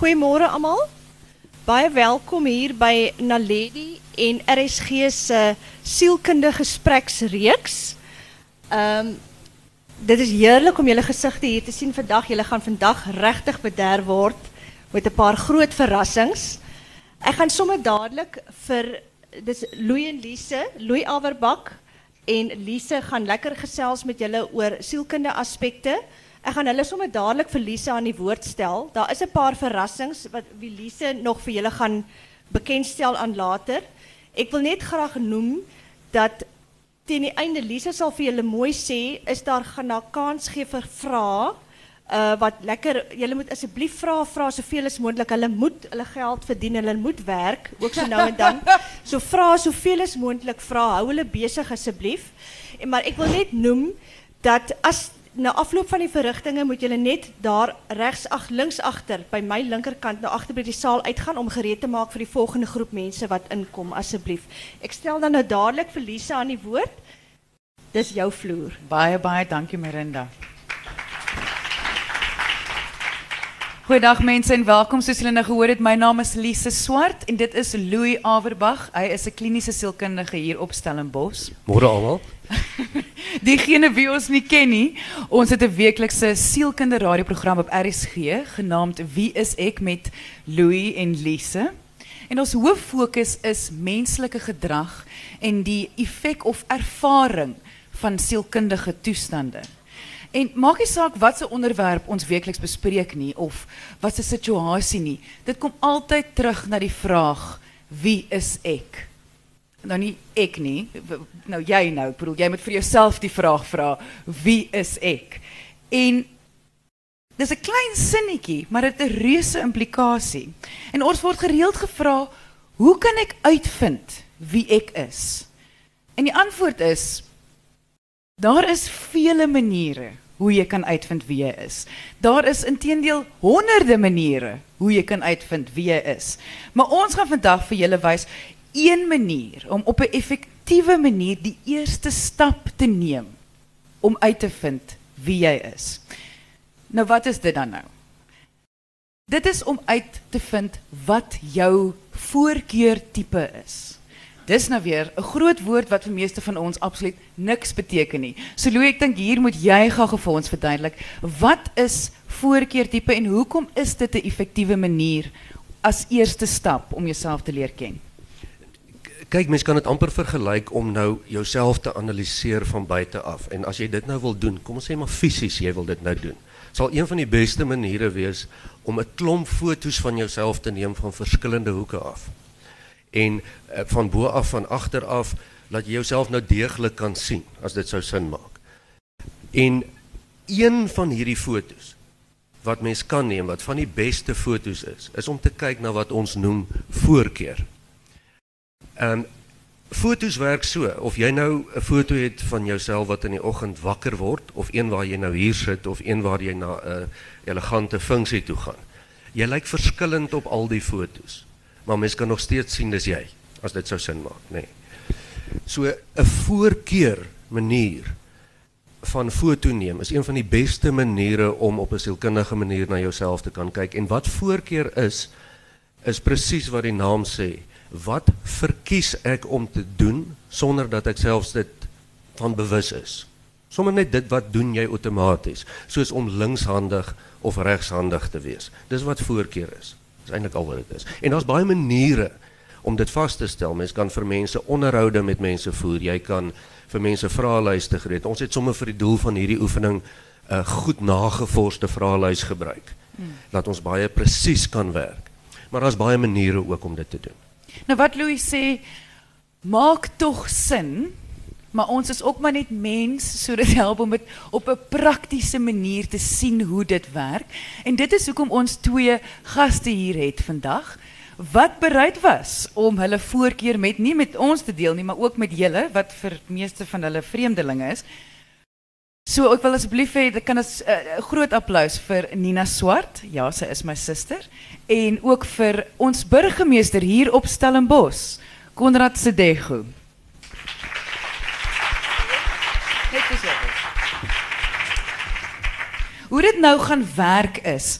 Goeiemôre almal. Baie welkom hier by Naledi en RSG se sielkundige gespreksreeks. Ehm dit is heerlik om julle gesigte hier te sien vandag. Julle gaan vandag regtig bederf word met 'n paar groot verrassings. Ek gaan sommer dadelik vir dis Louis en Lise, Louis Averbak en Lise gaan lekker gesels met julle oor sielkundige aspekte. Ek gaan hulle sommer dadelik vir Lise aan die woord stel. Daar is 'n paar verrassings wat wie Lise nog vir julle gaan bekendstel aan later. Ek wil net graag noem dat teen die einde Lise sal vir julle mooi sê is daar gaan na kans gee vir vrae. Uh wat lekker julle moet asseblief vra vra soveel as moontlik. Hulle moet hulle geld verdien, hulle moet werk, ook so nou en dan. So vra soveel as moontlik vra. Hou hulle besig asseblief. En maar ek wil net noem dat as na afloop van die verrigtinge moet julle net daar regs ag links agter by my linkerkant nou agter by die saal uitgaan om gereed te maak vir die volgende groep mense wat inkom asseblief. Ek stel dan nou dadelik vir Lisa aan die woord. Dis jou vloer. Baie baie dankie Miranda. Goeiedag mense en welkom soos julle nou gehoor het. My naam is Lise Swart en dit is Louis Averbag. Hy is 'n kliniese sielkundige hier op Stellenbosch. Môre almal. Diegene wie ons nie ken nie, ons het 'n weeklikse sielkunde radioprogram op RSG genaamd Wie is ek met Louis en Lise. En ons hooffokus is menslike gedrag en die effek of ervaring van sielkundige toestande. En maak nie saak wat se onderwerp ons weekliks bespreek nie of wat se situasie nie. Dit kom altyd terug na die vraag: Wie is ek? Nou nie ek nie. Nou jy nou, ek bedoel jy moet vir jouself die vraag vra: Wie is ek? En dis 'n klein sinnetjie, maar dit het 'n reuse implikasie. En ons word gereeld gevra: Hoe kan ek uitvind wie ek is? En die antwoord is Daar is vele maniere hoe jy kan uitvind wie jy is. Daar is intedeel honderde maniere hoe jy kan uitvind wie jy is. Maar ons gaan vandag vir julle wys een manier om op 'n effektiewe manier die eerste stap te neem om uit te vind wie jy is. Nou wat is dit dan nou? Dit is om uit te vind wat jou voorkeur tipe is. Dis nou weer 'n groot woord wat vir meeste van ons absoluut niks beteken nie. So Louis, ek dink hier moet jy gou ons verduidelik wat is voorkeurtipe en hoekom is dit 'n effektiewe manier as eerste stap om jouself te leer ken? Kyk, mens kan dit amper vergelyk om nou jouself te analiseer van buite af. En as jy dit nou wil doen, kom ons sê maar fisies jy wil dit nou doen. Sal een van die beste maniere wees om 'n klomp foto's van jouself te neem van verskillende hoeke af en uh, van bo af van agter af laat jy jouself nou deeglik kan sien as dit sou sin maak. En een van hierdie fotos wat mens kan neem wat van die beste fotos is, is om te kyk na wat ons noem voorkeur. Ehm fotos werk so of jy nou 'n foto het van jouself wat in die oggend wakker word of een waar jy nou hier sit of een waar jy na 'n elegante funksie toe gaan. Jy lyk verskillend op al die fotos maar mens kan nog steeds sien dis jy as dit sou sin maak, nê. Nee. So 'n voorkeur manier van foto neem is een van die beste maniere om op 'n sielkundige manier na jouself te kan kyk en wat voorkeur is is presies wat die naam sê. Wat verkies ek om te doen sonder dat ek selfs dit van bewus is? Sommige net dit wat doen jy outomaties, soos om linkshandig of regshandig te wees. Dis wat voorkeur is. Dis eintlik al wat dit is. En daar's baie maniere om dit vas te stel. Mens kan vir mense onderhoude met mense voer. Jy kan vir mense vraelyste gereed. Ons het sommer vir die doel van hierdie oefening 'n uh, goed nagevorsde vraelys gebruik. Hmm. Dat ons baie presies kan werk. Maar daar's baie maniere ook om dit te doen. Nou wat Louis sê, maak tog sin Maar ons is ook maar net mens, so dit help om dit op 'n praktiese manier te sien hoe dit werk. En dit is hoekom ons twee gaste hier het vandag wat bereid was om hulle voorkeur met nie met ons te deel nie, maar ook met julle wat vir meeste van hulle vreemdelinge is. So ek wil asseblief hê dit kan 'n uh, groot applous vir Nina Swart. Ja, sy is my suster en ook vir ons burgemeester hier op Stellenbosch, Konrad Sedego. Hoe dit nou gaan werk is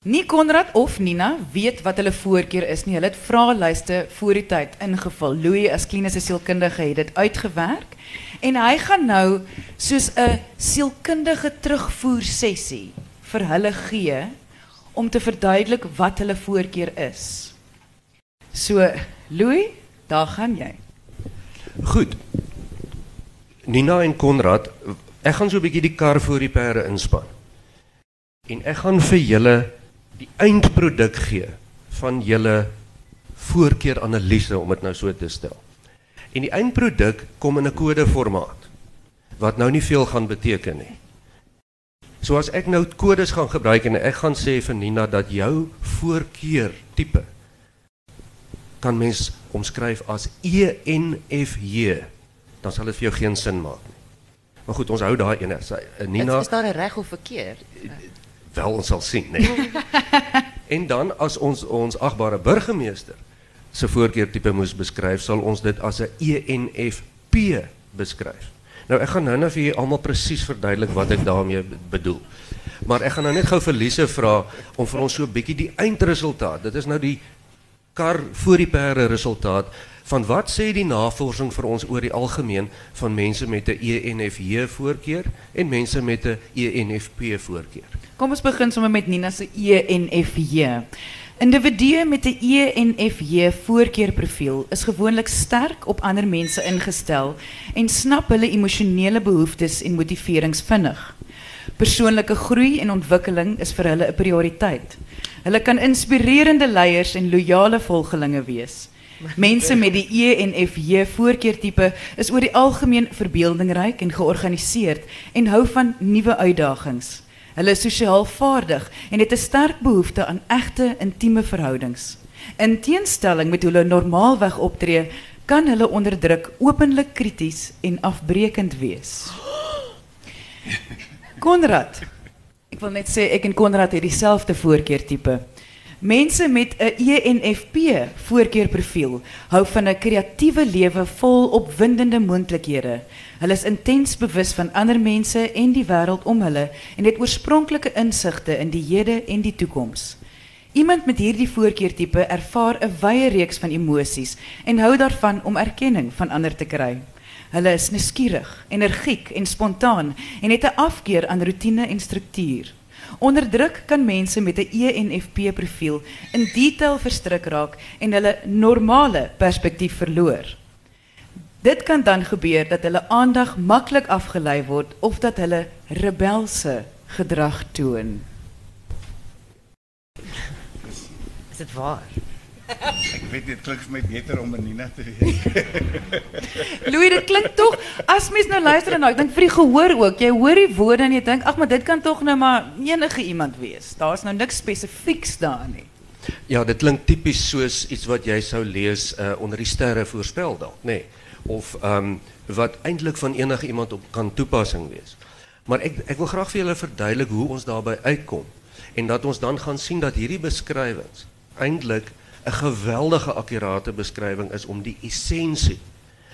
Nie Konrad of Nina weet wat hulle voorkeur is nie. Hulle het vraelyste voor die tyd ingevul. Louis as kliniese sielkundige het dit uitgewerk en hy gaan nou soos 'n sielkundige terugvoer sessie vir hulle gee om te verduidelik wat hulle voorkeur is. So, Louis, daar gaan jy. Goed. Nina en Konrad, ek gaan so 'n bietjie die kar voor die perde inspan. En ek gaan vir julle die eindproduk gee van julle voorkeuranalise om dit nou so te stel. En die eindproduk kom in 'n kodeformaat wat nou nie veel gaan beteken nie. So as ek nou kodes gaan gebruik en ek gaan sê vir Nina dat jou voorkeur tipe kan mens omskryf as ENFJ, dan sal dit vir jou geen sin maak nie. Maar goed, ons hou daai ene. Nina Is, is daar 'n reg of verkeerd? wel ons sal sien, nee. en dan as ons ons agbare burgemeester se voorkeurtipe moes beskryf, sal ons dit as 'n ENFP beskryf. Nou ek gaan nou net vir julle almal presies verduidelik wat ek daarmee bedoel. Maar ek gaan nou net gou vir Lise vra om vir ons so 'n bietjie die eindresultaat. Dit is nou die kar voor die perde resultaat van wat sê die navorsing vir ons oor die algemeen van mense met 'n ENFJ voorkeur en mense met 'n ENFP voorkeur. Kom ons begin sommer met Nina se ENFJ. Individue met 'n ENFJ voorkeurprofiel is gewoonlik sterk op ander mense ingestel en snap hulle emosionele behoeftes en motiverings vinnig. Persoonlike groei en ontwikkeling is vir hulle 'n prioriteit. Hulle kan inspirerende leiers en loyale volgelinge wees. Mense met die ENFJ voorkeurtipe is oor die algemeen verbeeldingryk en georganiseerd en hou van nuwe uitdagings. Hulle is sosiaal vaardig en het 'n sterk behoefte aan egte intieme verhoudings. In teenstelling met hoe hulle normaalweg optree, kan hulle onder druk openlik krities en afbreekend wees. Konrad. Ek wil net sê ek en Konrad het dieselfde voorkeurtipe. Mense met 'n ENFP voorkeurprofiel hou van 'n kreatiewe lewe vol opwindende moontlikhede. Hulle is intens bewus van ander mense en die wêreld om hulle en het oorspronklike insigte in die hede en die toekoms. Iemand met hierdie voorkeurtipe ervaar 'n wye reeks van emosies en hou daarvan om erkenning van ander te kry. Hulle is nuuskierig, energiek en spontaan en het 'n afkeer aan rotine en struktuur. Onder druk kan mense met 'n ENFP profiel in detail verstrik raak en hulle normale perspektief verloor. Dit kan dan gebeur dat hulle aandag maklik afgelei word of dat hulle rebelse gedrag toon. Is dit waar? Ek weet dit klink vir my beter om met Nina te wees. Louis, dit klink tog as mens nou luister en nou, ek dink vir die gehoor ook. Jy hoor die woorde en jy dink, ag, maar dit kan tog nou maar enige iemand wees. Daar's nou niks spesifieks daarin nie. Ja, dit klink tipies soos iets wat jy sou lees uh, onder die sterre voorspel dalk, nê? Nee. Of ehm um, wat eintlik van enige iemand op kan toepassing wees. Maar ek ek wil graag vir julle verduidelik hoe ons daarby uitkom en dat ons dan gaan sien dat hierdie beskrywings eintlik 'n geweldige akkurate beskrywing is om die essensie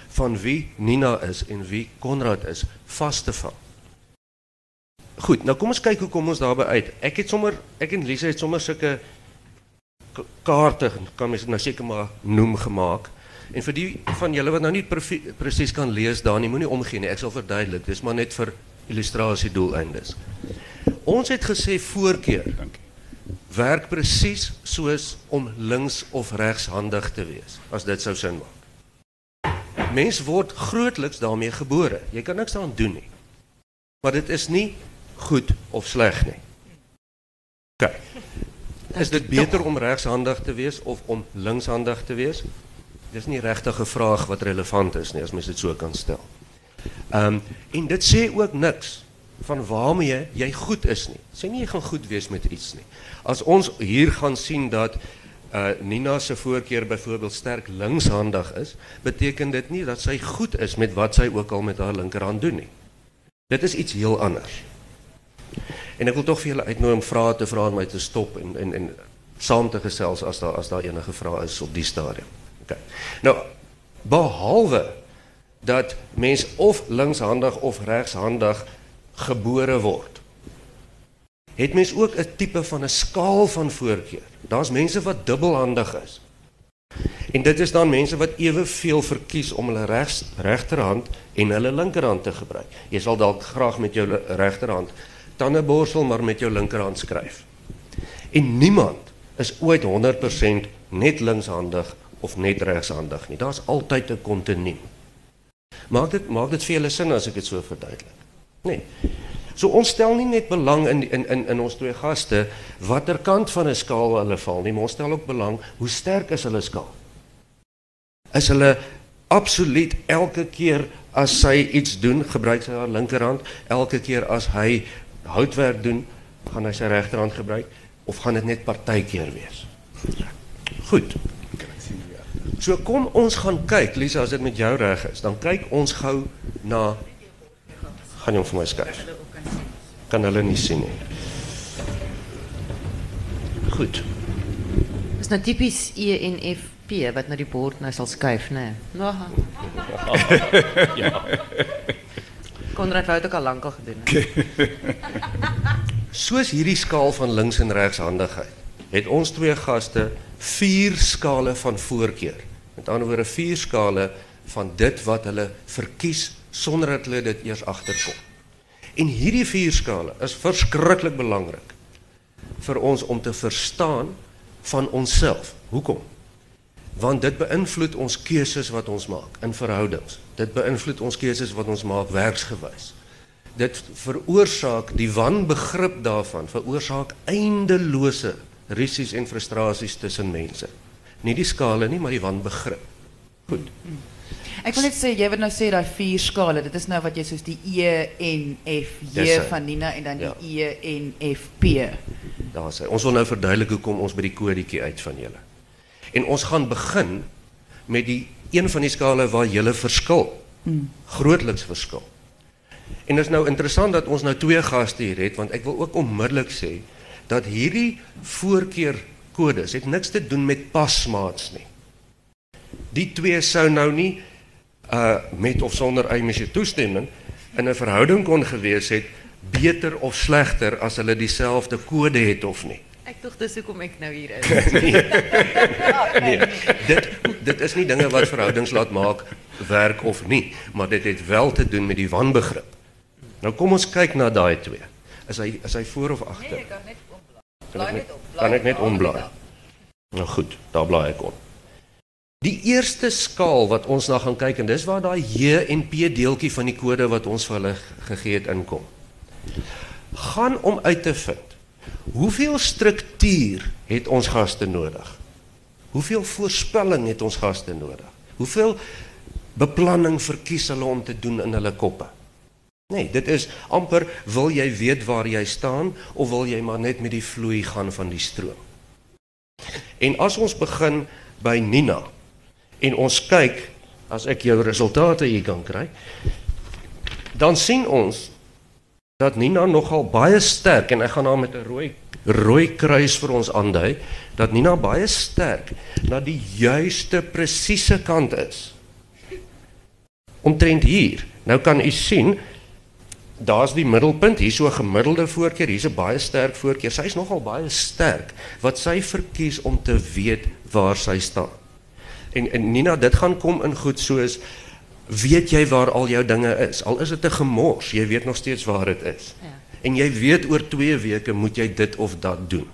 van wie Nina is en wie Konrad is vas te vang. Goed, nou kom ons kyk hoe kom ons daarby uit. Ek het sommer ek en Lisa het sommer sulke kaarte kan mens nou seker maar noem gemaak. En vir die van julle wat nou nie presies kan lees daar nie, moenie omgee nie. Ek sal verduidelik. Dis maar net vir illustrasie doeleindes. Ons het gesê voorkeur. Dankie. Werk presies soos om links of regshandig te wees, as dit sou sin maak. Mens word grootliks daarmee gebore. Jy kan niks daaraan doen nie. Maar dit is nie goed of sleg nie. OK. Is dit beter om regshandig te wees of om linkshandig te wees? Dis nie regtig 'n vraag wat relevant is nie as mens dit so kan stel. Ehm um, en dit sê ook niks van waarmee jy goed is nie. Sê nie jy gaan goed wees met iets nie. As ons hier gaan sien dat uh Nina se voorkeur byvoorbeeld sterk linkshandig is, beteken dit nie dat sy goed is met wat sy ook al met haar linkerhand doen nie. Dit is iets heel anders. En ek wil tog vir julle uitnooi om vrae te vra en my te stop en en en saam te gesels as daar as daar enige vrae is op die stadium. OK. Nou behalwe dat mens of linkshandig of regshandig gebore word. het mens ook 'n tipe van 'n skaal van voorkeur. Daar's mense wat dubbelhandig is. En dit is dan mense wat eweveel verkies om hulle regs, regterhand en hulle linkerhand te gebruik. Jy sal dalk graag met jou regterhand tande borsel maar met jou linkerhand skryf. En niemand is ooit 100% net linkshandig of net regshandig nie. Daar's altyd 'n kontinuum. Maak dit maak dit vir julle sin as ek dit so verduidelik? Nee. So ons stel nie net belang in in in in ons twee gaste watter kant van 'n skaal hulle val nie, maar ons stel ook belang hoe sterk is hulle skaal. Is hulle absoluut elke keer as sy iets doen, gebruik sy haar linkerhand, elke keer as hy houtwerk doen, gaan hy sy regterhand gebruik of gaan dit net partykeer wees? Goed. So kom ons gaan kyk, Lisa, as dit met jou reg is, dan kyk ons gou na gaan jy hom vir my skuif. Kan hulle nie sien nie. Goed. Is nou tipies E en F P wat na die bord nou sal skuif, né? Nee. Aha. ja. Konrad wou dit ook al lank al gedoen het. Soos hierdie skaal van links en regshandigheid, het ons twee gaste vier skale van voorkeur. Met ander woorde vier skale van dit wat hulle verkies sonder dat hulle dit eers agterkom. En hierdie vier skale is verskriklik belangrik vir ons om te verstaan van onsself. Hoekom? Want dit beïnvloed ons keuses wat ons maak in verhoudings. Dit beïnvloed ons keuses wat ons maak werksgewys. Dit veroorsaak die wanbegrip daarvan, veroorsaak eindelose rusies en frustrasies tussen mense. Nie die skale nie, maar die wanbegrip. Goed. Ek wil net sê jy wil nou sê daai vier skale, dit is nou wat jy soos die E en F J van Nina en dan die Ja. E en F P. Daar sê ons wil nou verduidelik hoekom ons by die kodetjie uit van julle. En ons gaan begin met die een van die skale waar julle verskil. Mm. Grootliks verskil. En dit is nou interessant dat ons nou twee gaste hier het want ek wil ook onmiddellik sê dat hierdie voorkeurkodes het niks te doen met pasmaats nie. Die twee sou nou nie uh met of sonder eie toestemming in 'n verhouding kon gewees het beter of slegter as hulle dieselfde kode het of nie. Ek dink dis hoekom ek nou hier is. Nee, dit dit is nie dinge wat verhoudings laat maak werk of nie, maar dit het wel te doen met die wanbegrip. Nou kom ons kyk na daai twee. Is hy is hy voor of agter? Nee, kan net omblaai. Kan ek net, net omblaai? Nou goed, daar blaai ek om. Die eerste skaal wat ons na gaan kyk en dis waar daai J en P deeltjie van die kode wat ons vir hulle gegee het inkom. Gaan om uit te vind hoeveel struktuur het ons gaste nodig? Hoeveel voorspelling het ons gaste nodig? Hoeveel beplanning verkies hulle om te doen in hulle koppe? Nee, dit is amper wil jy weet waar jy staan of wil jy maar net met die vloei gaan van die stroom? En as ons begin by Nina en ons kyk as ek jou resultate hier kan kry, dan sien ons dat Nina nogal baie sterk en ek gaan haar met 'n rooi rooi kruis vir ons aandui dat Nina baie sterk na die juiste presiese kant is. Omtrent hier. Nou kan u sien daar's die middelpunt, hier so 'n gemiddelde voorkeur, hier's 'n baie sterk voorkeur. Sy's nogal baie sterk wat sy verkies om te weet waar sy staan. En, en Nina, dit gaan kom in goed soos weet jy waar al jou dinge is? Al is dit 'n gemors, jy weet nog steeds waar dit is. Ja. En jy weet oor 2 weke moet jy dit of dat doen.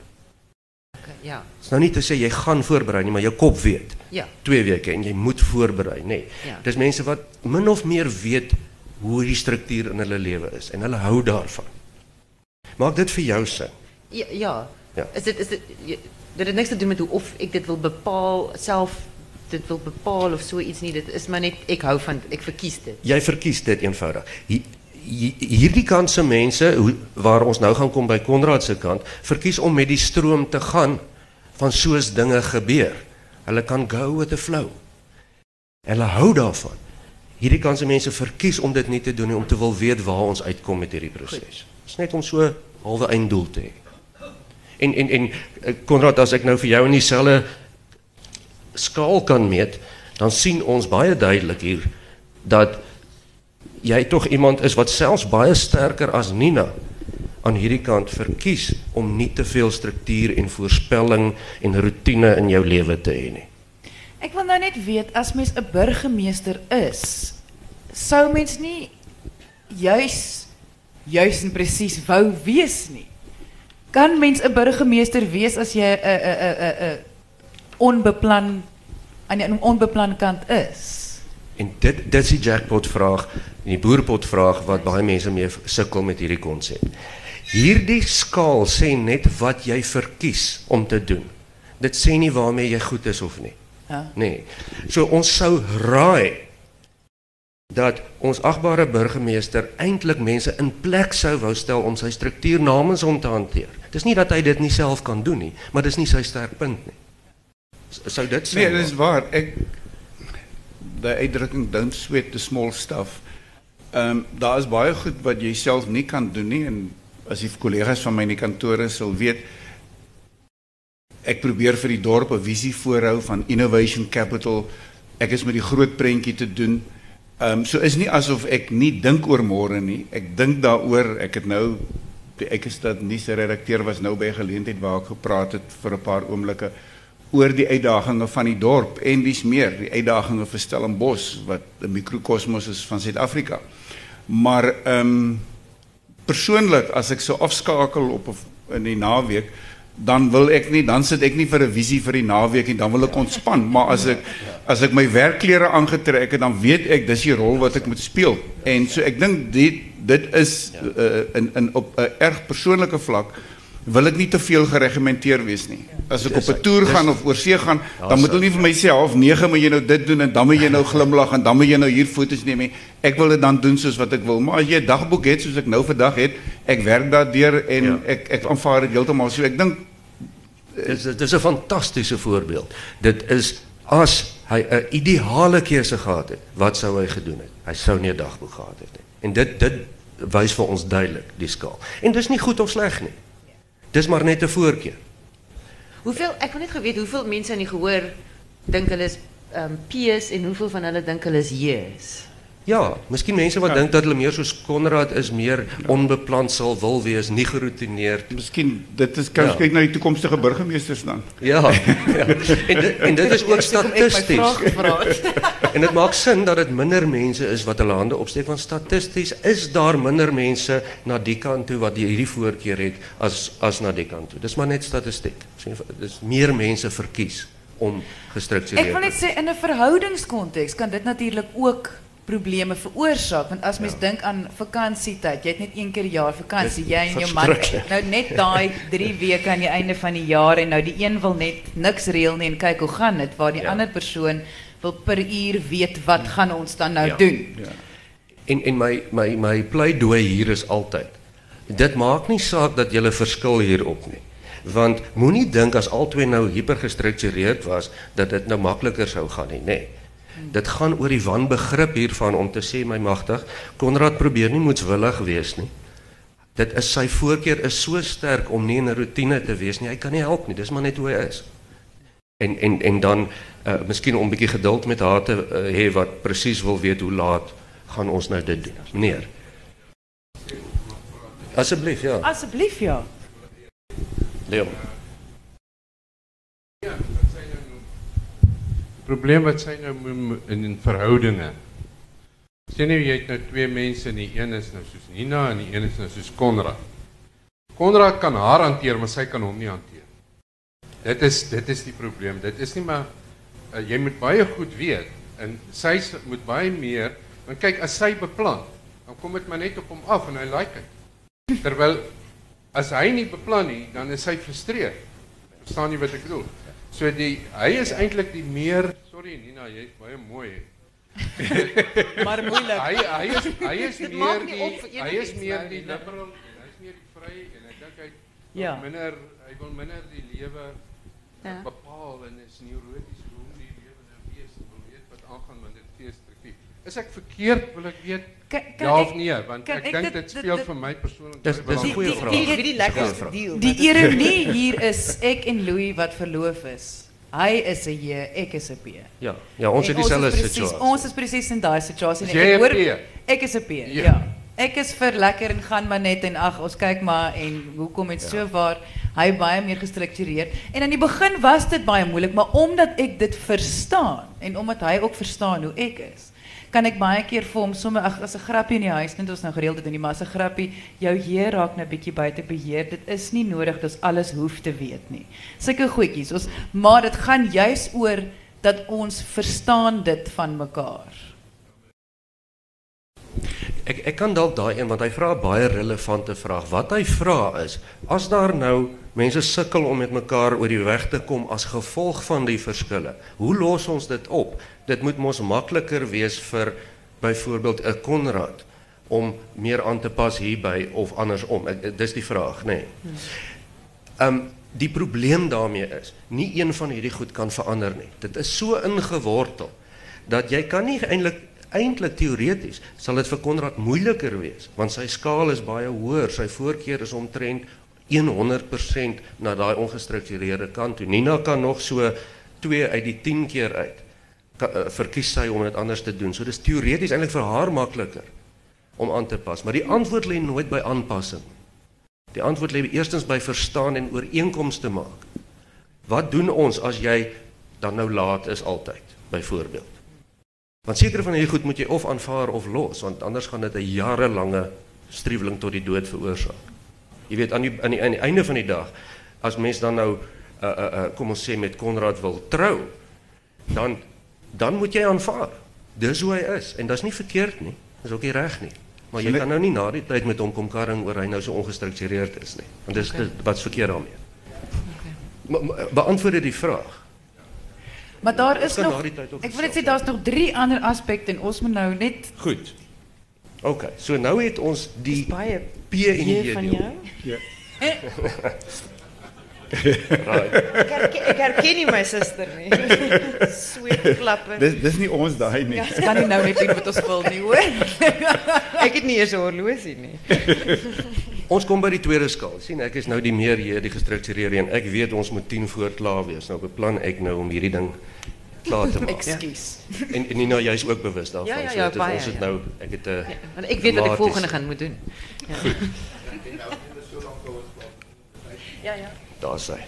Okay, ja. Dit is nou nie te sê jy gaan voorberei nie, maar jou kop weet. Ja. 2 weke en jy moet voorberei, nê. Nee. Ja. Dis mense wat min of meer weet hoe die struktuur in hulle lewe is en hulle hou daarvan. Maak dit vir jou sin. Ja, ja. Ja. Is dit is dit je- dit het niks te doen met hoe of ek dit wil bepaal self dit wil bepaal of so iets nie. Dit is maar net ek hou van ek verkies dit. Jy verkies dit eenvoudig. Hi- hi- Hierdie kant se mense hoe- waar ons nou gaan kom by Konrad se kant, verkies om met die stroom te gaan van soos dinge gebeur. Hulle kan go with the flow. Hulle hou daarvan. Hierdie kant se mense verkies om dit nie te doen nie om te wil weet waar ons uitkom met hierdie proses. Dit's net om so halwe einddoel te hê. En en en eh, Konrad as ek nou vir jou in dieselfde skaal kan meet, dan sien ons baie duidelik hier dat jy tog iemand is wat selfs baie sterker as Nina aan hierdie kant verkies om nie te veel struktuur en voorspelling en rotine in jou lewe te hê nie. Ek wil nou net weet as mens 'n burgemeester is, sou mens nie juis juis en presies wou wees nie. Kan mens 'n burgemeester wees as jy 'n 'n 'n 'n 'n onbeplan aan die onbeplan kant is? En dit dit is die jackpot vraag en die boerpot vraag wat baie mense mee sukkel met hierdie konsep. Hierdie skaal sê net wat jy verkies om te doen. Dit sê nie waarmee jy goed is of nie. Ja. Nee. So ons sou raai dat ons agbare burgemeester eintlik mense in plek sou wou stel om sy struktuur namens hom te hanteer. Dis nie dat hy dit nie self kan doen nie, maar dis nie sy sterkpunt nie. Sou dit sê? Nee, dit is waar. Ek die uitdrukking don't sweat the small stuff. Ehm um, daar is baie goed wat jy self nie kan doen nie en as die kollegas van my in die kantore sal weet ek probeer vir die dorp 'n visie voorhou van innovation capital. Ek is met die groot prentjie te doen. Ehm um, so is nie asof ek nie dink oor môre nie. Ek dink daaroor. Ek het nou die ek is dat nie se redakteur was nou by 'n geleentheid waar ek gepraat het vir 'n paar oomblikke oor die uitdagings van die dorp en dis meer die uitdagings vir Stellenbosch wat 'n mikrokosmos is van Suid-Afrika. Maar ehm um, persoonlik as ek so afskakel op 'n- in die naweek dan wil ek nie dan sit ek nie vir 'n visie vir die naweek en dan wil ek ontspan. Maar as ek as ek my werkklere aangetrek het dan weet ek dis die rol wat ek moet speel. En so ek dink dit dit is uh, in in op 'n erg persoonlike vlak wil ek nie te veel geregimenteer wees nie. As ek op 'n toer gaan of oor see gaan, dan moet hulle nie vir my sê half 9 moet jy nou dit doen en dan moet jy nou glimlag en dan moet jy nou hier foto's neem nie. Ek wil dit dan doen soos wat ek wil. Maar as jy 'n dagboek het soos ek nou vandag het, ek werk daardeur en Ja. ek ek aanvaar dit heeltemal so. Ek dink Dis dit is 'n fantastiese voorbeeld. Dit is as hy 'n ideale keuse gehad het, wat sou hy gedoen het? Hy sou nie 'n dagboek gehad het nie. En dit dit wys vir ons duidelik die skaal. En dis nie goed of sleg nie. Dis maar net 'n voorkeur. Hoeveel ek wil net geweet hoeveel mense in die gehoor dink hulle is ehm um, P's en hoeveel van hulle dink hulle is J's. Ja, miskien mense wat dink dat hulle meer soos Konrad is, meer onbeplan sal wil wees, nie geroutineerd. miskien dit is kan Ja. ja. kyk na die toekomstige burgemeesters dan. Ja. ja. En dit, en dit is ook statisties. het. En dit maak sin dat dit minder mense is wat hulle hande opsteek want statisties is daar minder mense na die kant toe wat hierdie voorkeur het as as na die kant toe. Dis maar net statistiek. Dis meer mense verkies om gestruktureerd. Ek wil net sê in 'n verhoudingskonteks kan dit natuurlik ook probleme veroorsaak want as mens dink aan vakansietyd, jy het net een keer jaar vakansie, Dis jy en jou man nou net daai 3 weke aan die einde van die jaar en nou die een wil net niks nie en kyk hoe gaan dit waar die Ja. ander persoon wil per uur weet wat gaan ons dan nou Ja. doen. En en my my pleidooi hier is altyd. Dit maak nie saak dat jy verskil hierop nie. Want moenie dink as albei nou hipergestruktureerd was dat dit nou makliker sou gaan. Nee. Dit gaan oor die wanbegrip hiervan om te sê my magtig, Konrad probeer nie moetswillig wees nie. Dit is sy voorkeur is so sterk om nie in 'n rotine te wees nie. Hy kan nie help nie. Dis maar net hoe hy is. En en en dan uh, miskien om 'n bietjie geduld met haar te uh, hê wat presies wil weet hoe laat gaan ons nou dit doen. Meneer. Asseblief, ja. Asseblief ja. Leon. Probleem wat sy nou mo- in, in verhoudinge. Sien nou jy het nou twee mense en die een is nou soos Nina en die een is nou soos Konrad. Konrad kan haar hanteer, maar sy kan hom nie hanteer. Dit is dit is die probleem. Dit is nie maar uh, jy moet baie goed weet en sy moet baie meer want kyk as sy beplan, dan kom dit maar net op hom af en hy like dit. Terwyl as hy nie beplan nie, dan is hy frustreerd. Verstaan jy wat ek bedoel? So die hy is eintlik die meer sorry Nina, jy's baie mooi. Maar moeilik. Hy hy is hy is meer die hy is meer die liberal en hy's meer die vry en ek dink hy Ja. ja. minder hy wil minder die lewe Ja. bepaal en is neuroties hoe die lewe nou wees en wil weet wat aangaan met dit gee struktuur. Is ek verkeerd wil ek weet Kan, kan ja of nee want ek ek dink dit- speel dit- vir my persoonlik Dis- dis 'n goeie die- vraag. die- die vraag. deal. Die ironie hier is ek en Louis wat verloof is. Hy is 'n J, ek is 'n P. Ja, ja, ons En dieselfde is presies- situasie. Ons is presies in daai situasie. Ek hoor-? Ek is 'n P. Ja. Ja. Ek is vir lekker en gaan maar net en ag ons kyk maar en hoekom het so waar hy baie meer gestruktureerd. En aan die begin was dit baie moeilik, maar omdat ek dit verstaan en omdat hy ook verstaan hoe ek is, kan ek baie keer vir hom sommer ag as 'n grappie in die huis net ons nou gereeld die maar as 'n grappie jou heer raak nou bietjie buite beheer. Dit is nie nodig dat ons alles hoef te weet nie. Sulke goedjies. Ons maar dit gaan juis oor dat ons verstaan dit van mekaar. Ek ek kan dalk daai een want hy vra baie relevante vraag. Wat hy vra is, as daar nou mense sukkel om met mekaar oor die weg te kom as gevolg van die verskille, hoe los ons dit op? Dit moet mos makliker wees vir byvoorbeeld 'n Konrad om meer aan te pas hierby of andersom. Ek, dis die vraag, nê. Nee. Um die probleem daarmee is, nie een van hierdie goed kan verander nie. Dit is so ingewortel dat jy kan nie eintlik eintlik teoreties sal dit vir Konrad moeiliker wees want sy skaal is baie hoër. Sy voorkeur is omtrent 100% na daai ongestruktureerde kant toe. Nina kan nog so 2 uit die 10 keer uit uh, verkies sy om dit anders te doen. So dis teoreties eintlik vir haar makliker om aan te pas, maar die antwoord lê nooit by aanpassing. Die antwoord lê eerstens by verstaan en ooreenkomste maak. Wat doen ons as jy dan nou laat is altyd, byvoorbeeld? Want sekere van hierdie goed moet jy of aanvaar of los, want anders gaan dit 'n jarelange struweling tot die dood veroorsaak. Jy weet aan die aan die, aan die einde van die dag as mens dan nou uh uh, uh kom ons sê met Konrad wil trou, dan dan moet jy aanvaar. Dis hoe hy is en dit's nie verkeerd nie. Dis ook nie reg nie. Maar jy kan nou nie na die tyd met hom kom karring oor hy nou so ongestruktureerd is nie. Want dis okay. wat's verkeerd daarmee. Okay. Beantwoord die vraag. Maar daar is nog Ek wil net sê daar's nog drie ander aspekte en ons moet nou net Goed. OK. So nou het ons die baie P en die van jou. Ja. right. Ek herken, ek herken nie my suster nie. Sweet klappe. Dis dis nie ons daai nie. Ja, kan nie nou net doen wat ons wil nie, hoor. ek het nie eers 'n horlosie nie. ons kom by die tweede skaal. sien ek is nou die meer hier die gestruktureerde en ek weet ons moet 10 voor klaar wees. Nou beplan ek nou om hierdie ding klaar te. Ekskuus. En en Nina jy's ook bewus daarvan. Ja, ja, ja, so, baie, ons het nou ek het uh, Ja, want ek weet wat ek volgende gaan moet doen. Ja. Ja, ja. Daar sy.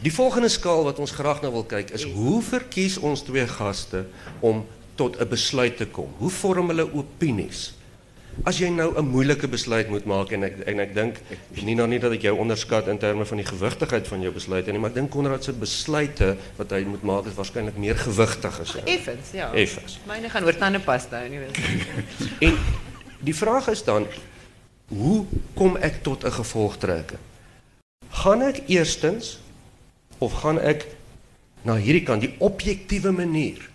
Die volgende skaal wat ons graag nou wil kyk is hoe verkies ons twee gaste om tot 'n besluit te kom? Hoe vorm hulle opinies? As jy nou 'n moeilike besluit moet maak en ek en ek dink nie nou nie dat ek jou onderskat in terme van die gewigtigheid van jou besluite nie, maar ek dink Konrad se besluite wat hy moet maak is waarskynlik meer gewigtig as jy. Effens, ja. Effens. Myne gaan oor tandepasta, nie weet. En die vraag is dan hoe kom ek tot 'n gevolgtrekking? Gaan ek eerstens of gaan ek na hierdie kant die objektiewe manier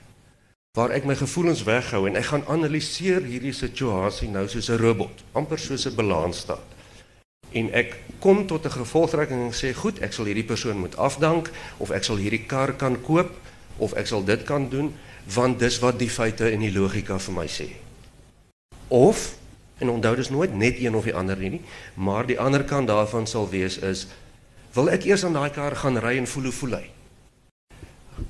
waar ek my gevoelens weghou en ek gaan analiseer hierdie situasie nou soos 'n robot, amper soos 'n balansstaat. En ek kom tot 'n gevolgtrekking en sê, "Goed, ek sal hierdie persoon moet afdank of ek sal hierdie kar kan koop of ek sal dit kan doen want dis wat die feite en die logika vir my sê." Of en onthou dis nooit net een of die ander nie, maar die ander kant daarvan sal wees is wil ek eers aan daai kar gaan ry en voel hoe voel hy?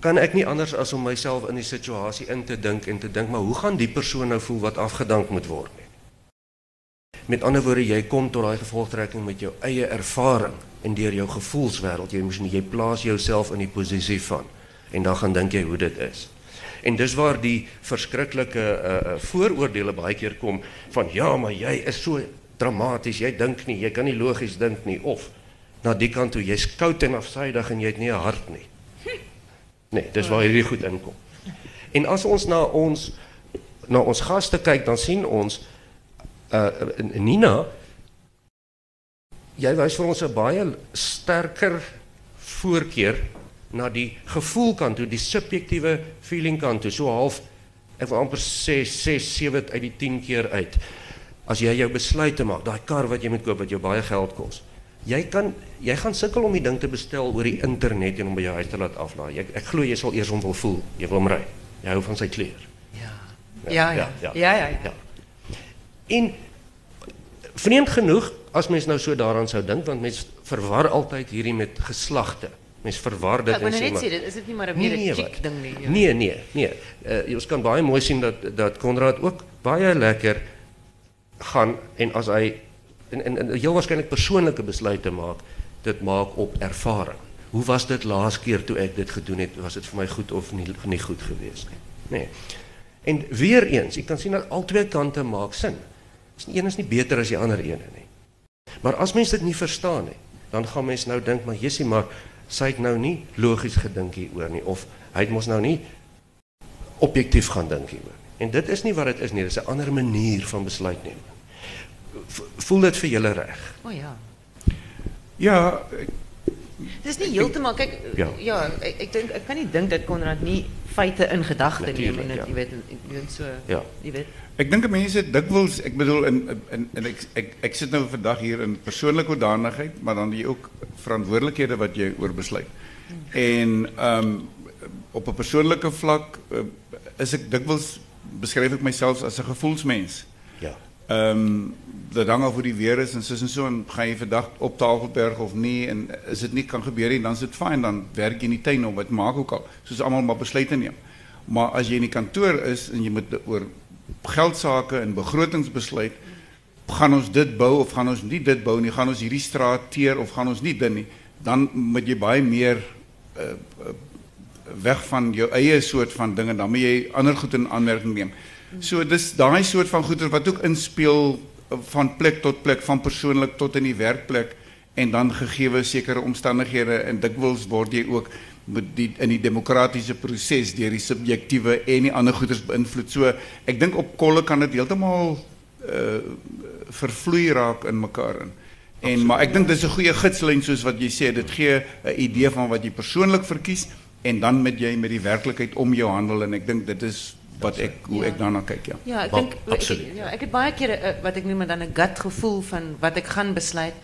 Kan ek nie anders as om myself in die situasie in te dink en te dink maar hoe gaan die persoon nou voel wat afgedank moet word nie? Met ander woorde, jy kom tot daai gevolgtrekking met jou eie ervaring en deur jou gevoelswêreld. Jy moet jy plaas jouself in die posisie van en dan gaan dink jy hoe dit is. En dis waar die verskriklike uh, uh, vooroordeele baie keer kom van ja, maar jy is so dramaties, jy dink nie, jy kan nie logies dink nie of na die kant toe jy's koud en afsydig en jy het nie 'n hart nie. Nee, dis waar hierdie goed inkom. En as ons na ons na ons gaste kyk, dan sien ons uh Nina jy wys vir ons 'n baie sterker voorkeur na die gevoelkant toe, die subjektiewe feeling kant toe, so half ek wil amper sê 6 7 uit die 10 keer uit. As jy jou besluit te maak, daai kar wat jy moet koop wat jou baie geld kos. Jy kan jy gaan sukkel om die ding te bestel oor die internet en om by jou huis te laat aflaai. Ek ek glo jy sal eers hom wil voel. Jy wil hom ry. Jy hou van sy kleur. Ja. Ja, ja. Ja, ja, ja. ja. En vreemd genoeg as mens nou so daaraan sou dink want mens verwar altyd hierdie met geslagte. Mens verwar dit Ja, ek en net maar- sê dit is dit nie maar 'n 'n nee, chic ding nie. ja. Nee, nee, nee. Uh, ons kan baie mooi sien dat dat Konrad ook baie lekker gaan en as hy en, en, en heel waarschijnlijk persoonlijke besluiten maak, dit maak op ervaring. Hoe was dit laatste keer toen ik dit gedaan heb? Was het voor mij goed of niet, nie goed geweest? Nee. En weer eens, ik kan zien dat al twee kanten maak zin. Dus die een is niet beter als die andere ene. Nie. Maar als mensen dit niet verstaan, nie, dan gaan mensen nou denken, maar Jessie, maar zij het nou niet logisch gedink hieroor nie, of hij moest nou niet objectief gaan denken hieroor. En dit is niet wat het is nie, dit is een andere manier van besluit nemen. Voel dit vir julle reg? O oh, ja. Ja, Het is niet heeltemal, kijk, ja, ja ik, ik, denk, ik kan niet denken dat Conrad niet feiten in gedachten neemt. En ja. je weet, weet, so, ja. je weet. Ik denk dat mensen dikwijls, ik bedoel, en, en, en ik, ik, ik zit nu vandaag hier in persoonlijke hoedanigheid, maar dan die ook verantwoordelijkheden wat je over besluit. En um, op een persoonlijke vlak uh, is ik dikwijls, beschrijf ik mezelf als een gevoelsmens. Ja. Um, dat hangt over die weer is en zo en zo. En ga je vandaag op Tafelberg of niet. En als het niet kan gebeuren, dan is het fijn. Dan werk je in die tuin op. Het maakt ook al. Dus allemaal maar besluiten nemen. Maar als je in die kantoor is en je moet over geldzaken en begrotingsbesluit. Gaan ons dit bouwen of gaan ons niet dit bouwen? Gaan ons hierdie straat teer of gaan ons niet dit nie? Dan moet je bij meer uh, uh, weg van je eigen soort van dingen. Dan moet je ander goed in aanmerking nemen. So dis daai soort van goeder wat ook inspel van plek tot plek, van persoonlik tot in die werkplek en dan gegeewe sekere omstandighede en dikwels word jy ook met die in die demokratiese proses deur die subjektiewe en die ander goeders beïnvloed. So ek dink op kolle kan dit heeltemal uh vervloei raak in mekaar in. En Absoluut. maar ek dink dis 'n goeie gidslyn soos wat jy sê, dit gee 'n idee van wat jy persoonlik verkies en dan met jy met die werklikheid om jou handel en ek dink dit is wat ek hoe ja. ek daarna kyk ja. Ja, ek dink absoluut. Ja, ek het baie kere uh, wat ek noem dan 'n gut gevoel van wat ek gaan besluit.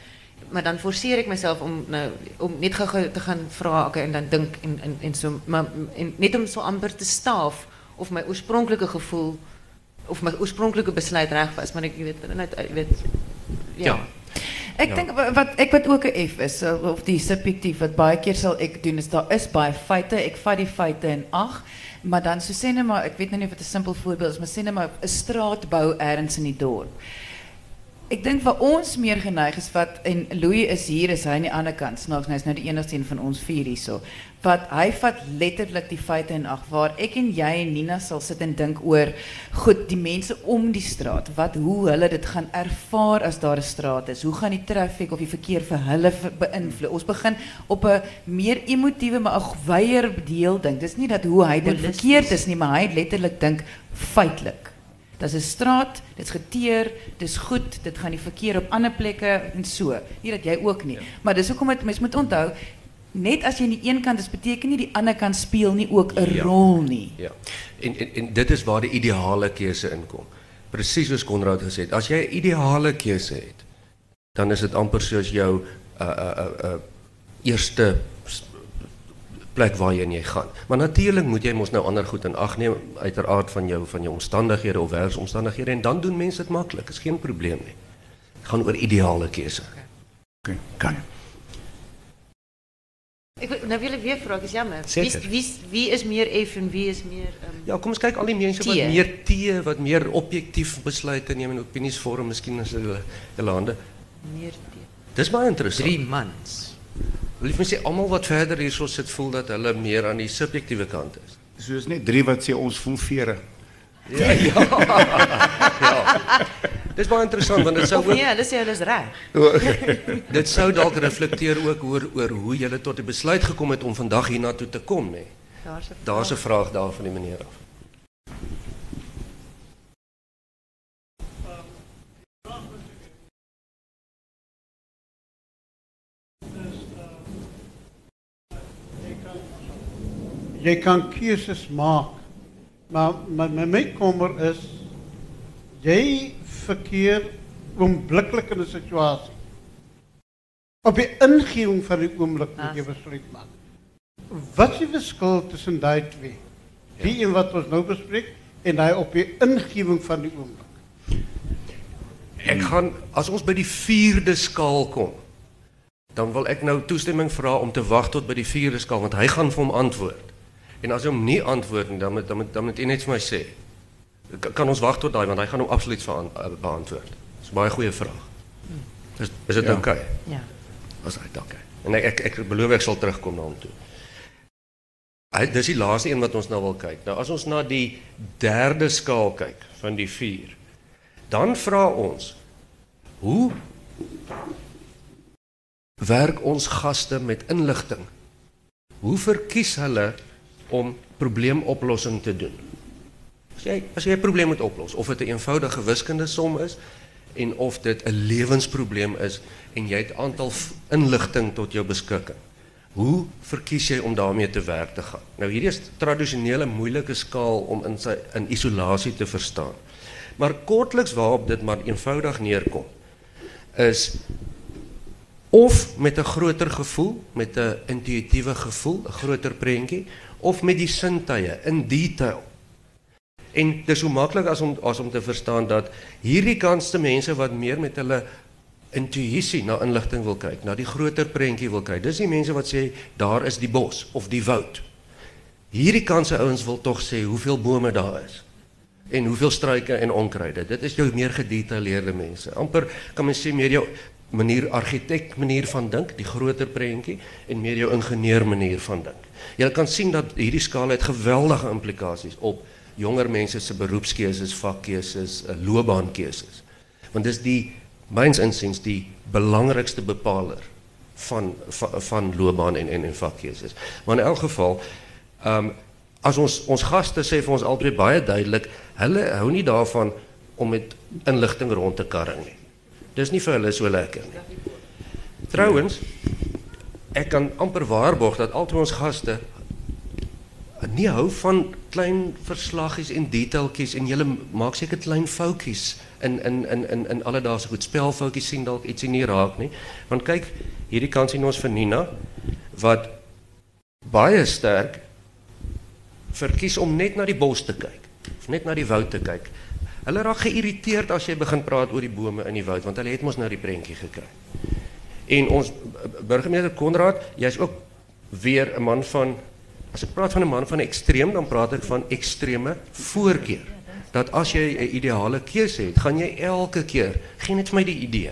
Maar dan forceer ik mezelf om nou om net gou te gaan vra okay, en dan dink en en en so maar en net om so amper te staaf of my oorspronklike gevoel of my oorspronklike besluit reg was, maar ek weet net ek weet ja. ja. dink wat ek wat ook 'n F is of die subjektief wat baie keer sal ek doen is daar is baie feite, ek vat die feite in ag. Maar dan so sê maar ek weet nou nie of dit 'n simpel voorbeeld is, maar sê maar 'n straat bou ergens in die dorp. Ek dink ons meer geneig is wat en Louis is hier is hy aan die ander kant. Snaaks, hy is nou die enigste een van ons vier hierso wat hy vat letterlik die feite in ag waar ek en jy en Nina sal sit en dink oor goed die mense om die straat wat hoe hulle dit gaan ervaar as daar 'n straat is. Hoe gaan die traffic of die verkeer vir hulle beïnvloed? Ons begin op 'n meer emotiewe maar 'n wyeer deel dink. Dis nie dat hoe hy dit verkeerd is nie maar hy letterlik dink feitelik Dit is 'n straat, dit's geteer, dis goed, dit gaan die verkeer op ander plekke en so. Nie dat jy ook nie. Maar dis hoekom dit mens moet onthou, net as jy aan die een kant is, beteken nie die ander kant speel nie ook 'n ja. rol nie. Ja. En, en en dit is waar die ideale keuse inkom. Presies soos Konrad gesê het, as jy 'n ideale keuse het, dan is dit amper soos jou uh uh uh, uh eerste plek waarheen jy gaan. Maar natuurlik moet jy mos nou ander goed in ag neem uiteraard van jou van jou omstandighede of werksomstandighede en dan doen mense dit maklik. Is geen probleem nie. Gaan oor ideale keuse. Okay, kan. Ik, nou wil ik weer vragen, is jammer. Wie, wie, wie, is meer F en wie is meer... Um, ja, kom eens kijken, al die mensen wat meer T, wat meer objectief besluiten nemen in opiniesvorm, misschien als de landen. Meer T. Dat is maar interessant. Drie mans. Lief me sê, allemaal wat verder hier so sit, voel dat hulle meer aan die subjectieve kant is. Is net drie wat sê, ons voel veren. Ja, ja. ja. Dis baie interessant want dit sou ook Nee, dis jy is reg. dit sou dalk reflekteer ook oor oor hoe jy tot die besluit gekom het om vandag hiernatoe te kom, nê. Daar's 'n Daar's 'n vraag daar van die meneer af. Jy kan keuses maak. Maar my my kommer is jy verkeer oombliklik in 'n situasie. Op die ingewing van die oomblik moet jy besluit maak. Wat is die verskil tussen daai twee? Die ja. een wat ons nou bespreek en daai op die ingewing van die oomblik. Ek gaan as ons by die 4de skaal kom, dan wil ek nou toestemming vra om te wag tot by die 4de skaal want hy gaan vir hom antwoord. En as hy hom nie antwoord nie, dan moet dan moet dan moet jy net vir my sê. Kan ons wag tot daai want hy gaan hom absoluut veraan- eh, beantwoord. Dis baie goeie vraag. Is is dit Ja. oukei? Ja. As hy dankie. En ek ek ek beloof ek sal terugkom na hom toe. Hy dis die laaste een wat ons nou wil kyk. Nou as ons na die derde skaal kyk van die 4, dan vra ons hoe werk ons gaste met inligting? Hoe verkies hulle om probleemoplossing te doen? As jy as jy 'n probleem moet oplos, of dit 'n eenvoudige wiskundige som is en of dit 'n lewensprobleem is en jy het 'n aantal inligting tot jou beskikking. Hoe verkies jy om daarmee te werk te gaan? Nou hierdie is tradisionele moeilike skaal om in sy in isolasie te verstaan. Maar kortliks waarop dit maar eenvoudig neerkom is of met 'n groter gevoel, met 'n intuïtiewe gevoel, 'n groter prentjie of met die sintuie in detail. En dis so maklik as om as om te verstaan dat hierdie kanste mense wat meer met hulle intuïsie na inligting wil kyk, na die groter prentjie wil kyk. Dis die mense wat sê daar is die bos of die woud. Hierdie kanse ouens wil tog sê hoeveel bome daar is en hoeveel struike en onkruide. Dit is jou meer gedetailleerde mense. amper kan mens sê meer jou manier argitek manier van dink, die groter prentjie en meer jou ingenieur manier van dink. Jy kan sien dat hierdie skaal het geweldige implikasies op jonger mense se beroepskeuses, vakkeuses, loopbaankeuses. Want dis die myns insiens die belangrikste bepaler van van, van loopbaan en en, en vakkeuses. Maar in elk geval, ehm um, as ons ons gaste sê vir ons altyd baie duidelik, hulle hou nie daarvan om met inligting rond te karring nie. Dis nie vir hulle so lekker nie. Trouwens, ek kan amper waarborg dat al ons gaste nie hou van klein verslaggies en detailtjies en julle maak seker klein foutjies in in in in in alledaagse goed spelfoutjies sien dalk ietsie nie raak nie. Want kyk, hierdie kant sien ons vir Nina wat baie sterk verkies om net na die bos te kyk of net na die woud te kyk. Hulle raak geïrriteerd as jy begin praat oor die bome in die woud want hulle het mos nou die prentjie gekry. En ons burgemeester Konrad, jy's ook weer 'n man van as ek praat van 'n man van ekstreem, dan praat ek van ekstreme voorkeur. Dat as jy 'n ideale keuse het, gaan jy elke keer gee net vir my die idee.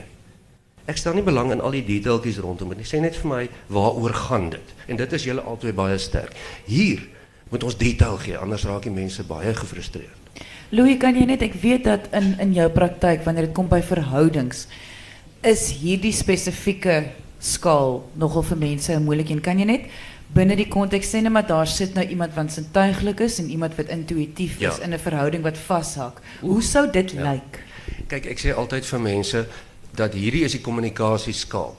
Ek stel nie belang in al die detailtjies rondom dit nie. Sê net vir my waaroor gaan dit? En dit is julle albei baie sterk. Hier moet ons detail gee, anders raak die mense baie gefrustreerd. Louis, kan jy net ek weet dat in in jou praktyk wanneer dit kom by verhoudings is hierdie spesifieke skaal nogal vir mense 'n moeilik een. Kan jy net binne die sê net maar daar sit nou iemand wat sintuiglik is en iemand wat intuïtief is Ja. in 'n verhouding wat vashak. Hoe sou dit lyk? Kyk, ek sê altyd vir mense dat hierdie is die kommunikasieskaal.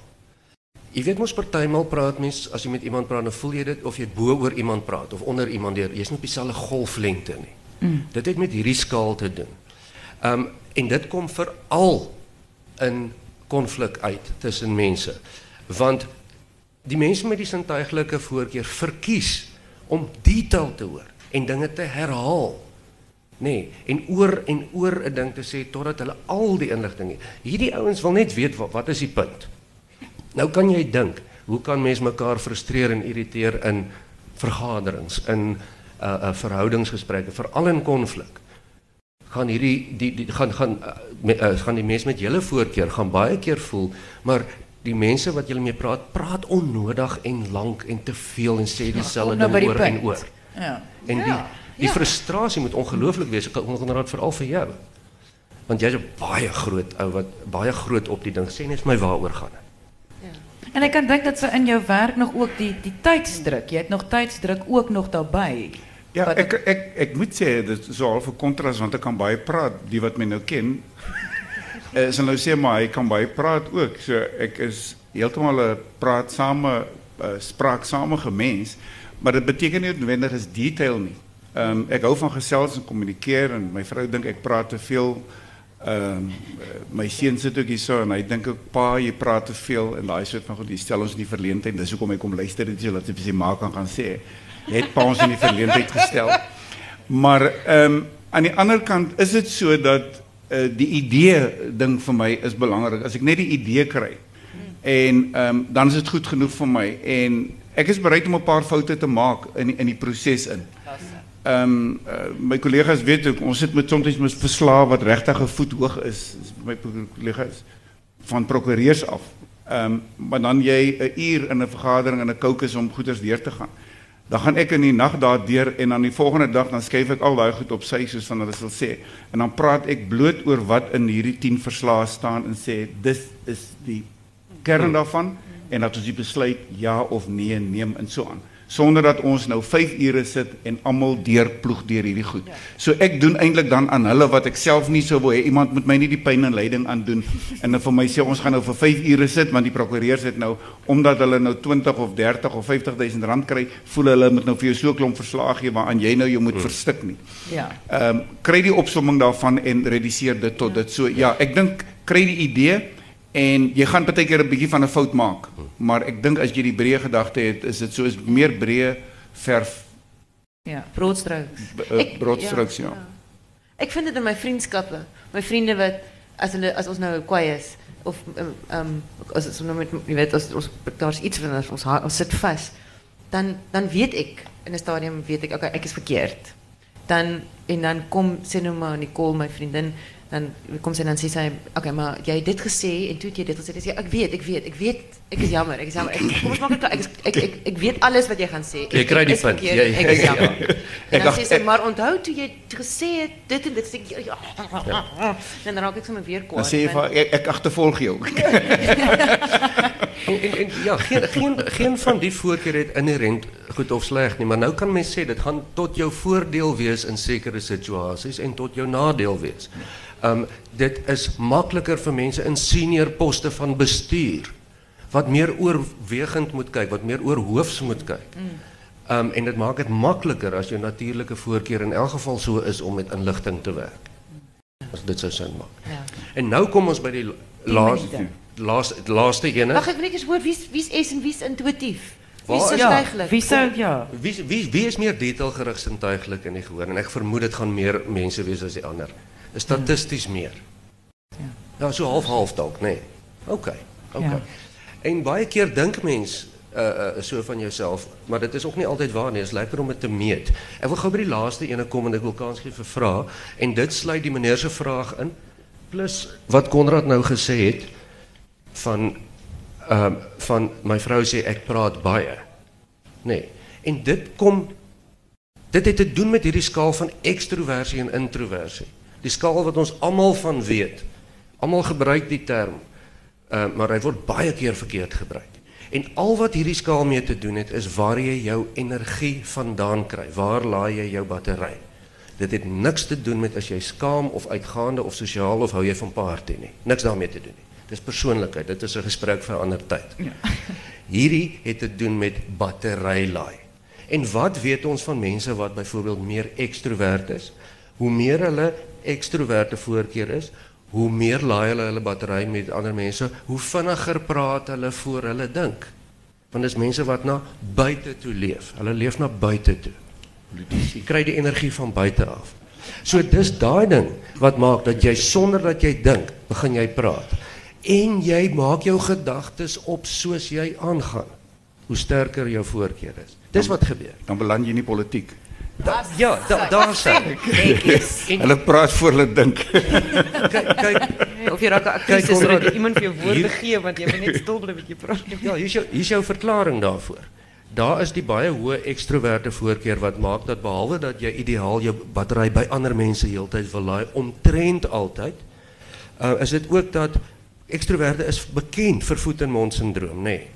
Jy weet mos partymal praat mens as jy met iemand praat, dan voel jy dit of jy bo oor iemand praat of onder iemand deur. Jy's nie op dieselfde golflengte nie. Mm. Dit het met hierdie skaal te doen. Um en dit kom veral in konflik uit tussen mense. Want die mense met die sintuiglike voorkeur verkies om detail te hoor en dinge te herhaal. Nee, en oor en oor 'n ding te sê totdat hulle al die inligting het. Hierdie ouens wil net weet wat, wat is die punt. Nou kan jy dink, hoe kan mense mekaar frustreer en irriteer in vergaderings, in uh, uh verhoudingsgesprekke, veral in konflik. Gaan hierdie die, die gaan gaan uh, me, uh, gaan die mense met julle voorkeur gaan baie keer voel, maar die mense wat julle mee praat, praat onnodig en lank en te veel en sê dieselfde nou ding die oor en oor. Ja. En die die frustrasie moet ongelooflik wees. Ek kan onderraad veral vir jou. Want jy's 'n baie groot ou wat baie groot op die ding sê net my waaroor gaan. En ek kan dink dat sy in jou werk nog ook die die tydsdruk. Jy het nog tydsdruk ook nog daarbey. Ja, Wat- ek ek ek moet sê dit is half 'n kontras want ek kan baie praat, die wat my nou ken. Eh sal nou sê maar hy kan baie praat ook. So ek is heeltemal 'n praatsame uh, spraaksame mens, maar dit beteken nie noodwendig is detail nie. Ehm um, ek hou van gesels en kommunikeer en my vrou ek praat te veel. Ehm um, my seun sit ook so en hy dink ook pa jy praat te veel en daai soort van. Jy stel ons in die verleentheid. Dis hoekom kom luister dit so dat hy vir sy kan gaan sê. Het pa ons in die verleentheid. Maar ehm aan die ander kant is dit so dat uh, die idee ding vir my is belangrik. As ek net die idee kry en ehm um, dan is dit goed genoeg vir my en ek is bereid om 'n paar foute te maak in in die proses in. Ehm uh, my kollegas weet ons sit met soms met verslae wat regtig 'n voet hoog is, my kollegas van prokureurs af. Ehm um, maar dan jy 'n uur in 'n vergadering en 'n kokes om goeders deur te gaan. Dan gaan ek in die nag daar deur en dan die volgende dag dan skryf ek al daai goed op sy soos van hulle sal sê. En dan praat ek bloot oor wat in hierdie 10 verslae staan en sê dis is die kern daarvan en dat ons die besluit ja of nee neem en so aan sonder dat ons nou 5 ure sit en almal deurploeg deur hierdie goed. So ek doen eintlik dan aan hulle wat ek self nie sou wou hê iemand moet my nie die pyn en lyding aandoen en dan vir my sê ons gaan nou vir 5 ure sit want die prokureurs het nou omdat hulle nou 20 of 30 of 50000 rand kry, voel hulle moet nou vir jou so 'n klomp verslae gee waaraan jy nou jou moet hmm. verstik nie. Ja. Ehm um, kry die opsomming daarvan en reduseer dit tot dit. So ja, ek dink kry die idee En jy gaan baie keer 'n bietjie van 'n fout maak, maar ek dink as jy die breë gedagte het, is dit soos meer breë verf. Ja, broodstrooks. Eh, broodstrooks, ja. Ek vind dit in my vriendskappe, my vriende wat as hulle as ons nou kwaai is of ehm um, as ons nou met weet as ons iets van ons ons sit vas, dan dan weet ek in 'n stadium weet ek okay, ek is verkeerd. Dan en dan kom sê nou maar Nicole my vriendin dan kom sy dan sy, okay, maar jy het dit gesê en toe het jy dit gesê. Dis ja, ek weet, ek weet, ek weet, ek is jammer, ek is jammer. Ek, kom maak dit ek, ek, ek ek weet alles wat jy gaan sê. Jy kry die punt. Jy ek is jammer. Ja. En dan sê sy maar onthou toe jy gesê het dit en dit sê ja, ja. ja. Dan raak ek sommer weer kwaad. Dan sê jy ek, ek agtervolg jou. en, en, en ja, geen geen geen van die voorkeur het inherent goed of sleg nie, maar nou kan mens sê dit gaan tot jou voordeel wees in sekere situasies en tot jou nadeel wees. Um dit is makliker vir mense in senior poste van bestuur wat meer oorwegend moet kyk, wat meer oor hoofs moet kyk. Um en dit maak dit makliker as jou natuurlike voorkeur in elk geval so is om met inligting te werk. As dit sou sin maak. Ja. En nou kom ons by die laaste laaste laaste ene. Ek wil net eens hoor wie's wie's es en wie's intuïtief? Wie is ja, wie ja. Wie wie wie is meer detailgerig in die gehoor en ek vermoed dit gaan meer mense wees as die ander is statistisch meer. Ja, ja so half half dalk, nee. Oké. Oké. Ja. En baie keer dink mens uh uh so van jouself, maar dit is ook nie altyd waar nie. Dit is lekker om dit te meet. Ek wil gou by die laaste ene kom en ek wil kans vrae en dit sluit die meneer se vraag in plus wat Konrad nou gesê het van uh, van my vrou sê ek praat baie. Nee. En dit kom dit het te doen met hierdie skaal van ekstroversie en introversie. Die skaal wat ons almal van weet. Almal gebruik die term. Uh, maar hy word baie keer verkeerd gebruik. En al wat hierdie skaal mee te doen het is waar jy jou energie vandaan kry. Waar laai jy jou battery? Dit het niks te doen met as jy skaam of uitgaande of sosiaal of hou jy van party nie. Niks daarmee te doen nie. Dis persoonlikheid. Dit is 'n gesprek vir 'n ander tyd. Ja. Hierdie het te doen met battery laai. En wat weet ons van mense wat byvoorbeeld meer ekstrovert is? Hoe meer hulle ekstroverte voorkeur is, hoe meer laai hulle hulle battery met ander mense, hoe vinniger praat hulle voor hulle dink. Want dis mense wat na buite toe leef. Hulle leef na buite toe. Jy kry die energie van buite af. So dis daai ding wat maak dat jy sonder dat jy dink, begin jy praat. En jy maak jou gedagtes op soos jy aangaan. Hoe sterker jou voorkeur is. Dis wat gebeur. Dan beland jy in die politiek. Da, ja, da, daar sê Hulle praat voor hulle dink. kyk, kyk of jy raak aktief is dat iemand vir jou woorde gee want jy moet net stil bly met jou praat. Ja, hier is jou hier is jou verklaring daarvoor. Daar is die baie hoë ekstroverte voorkeur wat maak dat behalwe dat jy ideaal jou battery by ander mense heeltyd wil laai omtrent altyd, uh, is dit ook dat ekstroverte is bekend vir voet en mond sindroom, nê. Nee.